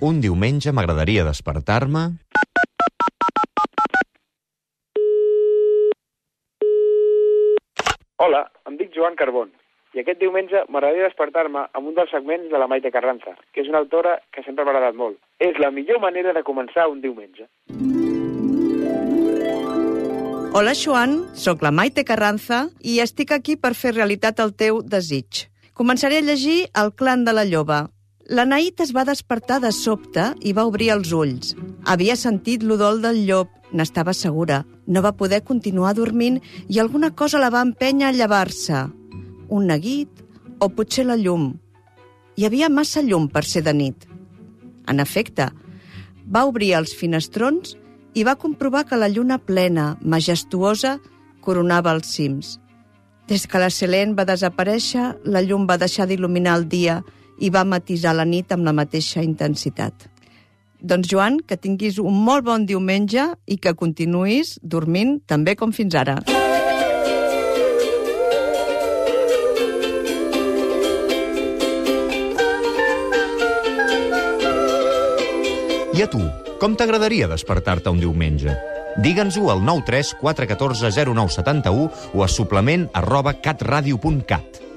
Un diumenge m'agradaria despertar-me... Hola, em dic Joan Carbón i aquest diumenge m'agradaria despertar-me amb un dels segments de la Maite Carranza, que és una autora que sempre m'ha agradat molt. És la millor manera de començar un diumenge. Hola, Joan, sóc la Maite Carranza i estic aquí per fer realitat el teu desig. Començaré a llegir El clan de la lloba. La Naït es va despertar de sobte i va obrir els ulls. Havia sentit l'udol del llop, n'estava segura. No va poder continuar dormint i alguna cosa la va empènyer a llevar-se. Un neguit o potser la llum. Hi havia massa llum per ser de nit. En efecte, va obrir els finestrons i va comprovar que la lluna plena, majestuosa, coronava els cims. Des que la Selene va desaparèixer, la llum va deixar d'il·luminar el dia i va matisar la nit amb la mateixa intensitat. Doncs, Joan, que tinguis un molt bon diumenge i que continuïs dormint també com fins ara. I a tu, com t'agradaria despertar-te un diumenge? Digue'ns-ho al 93 414 0971 o a suplement arroba catradio.cat.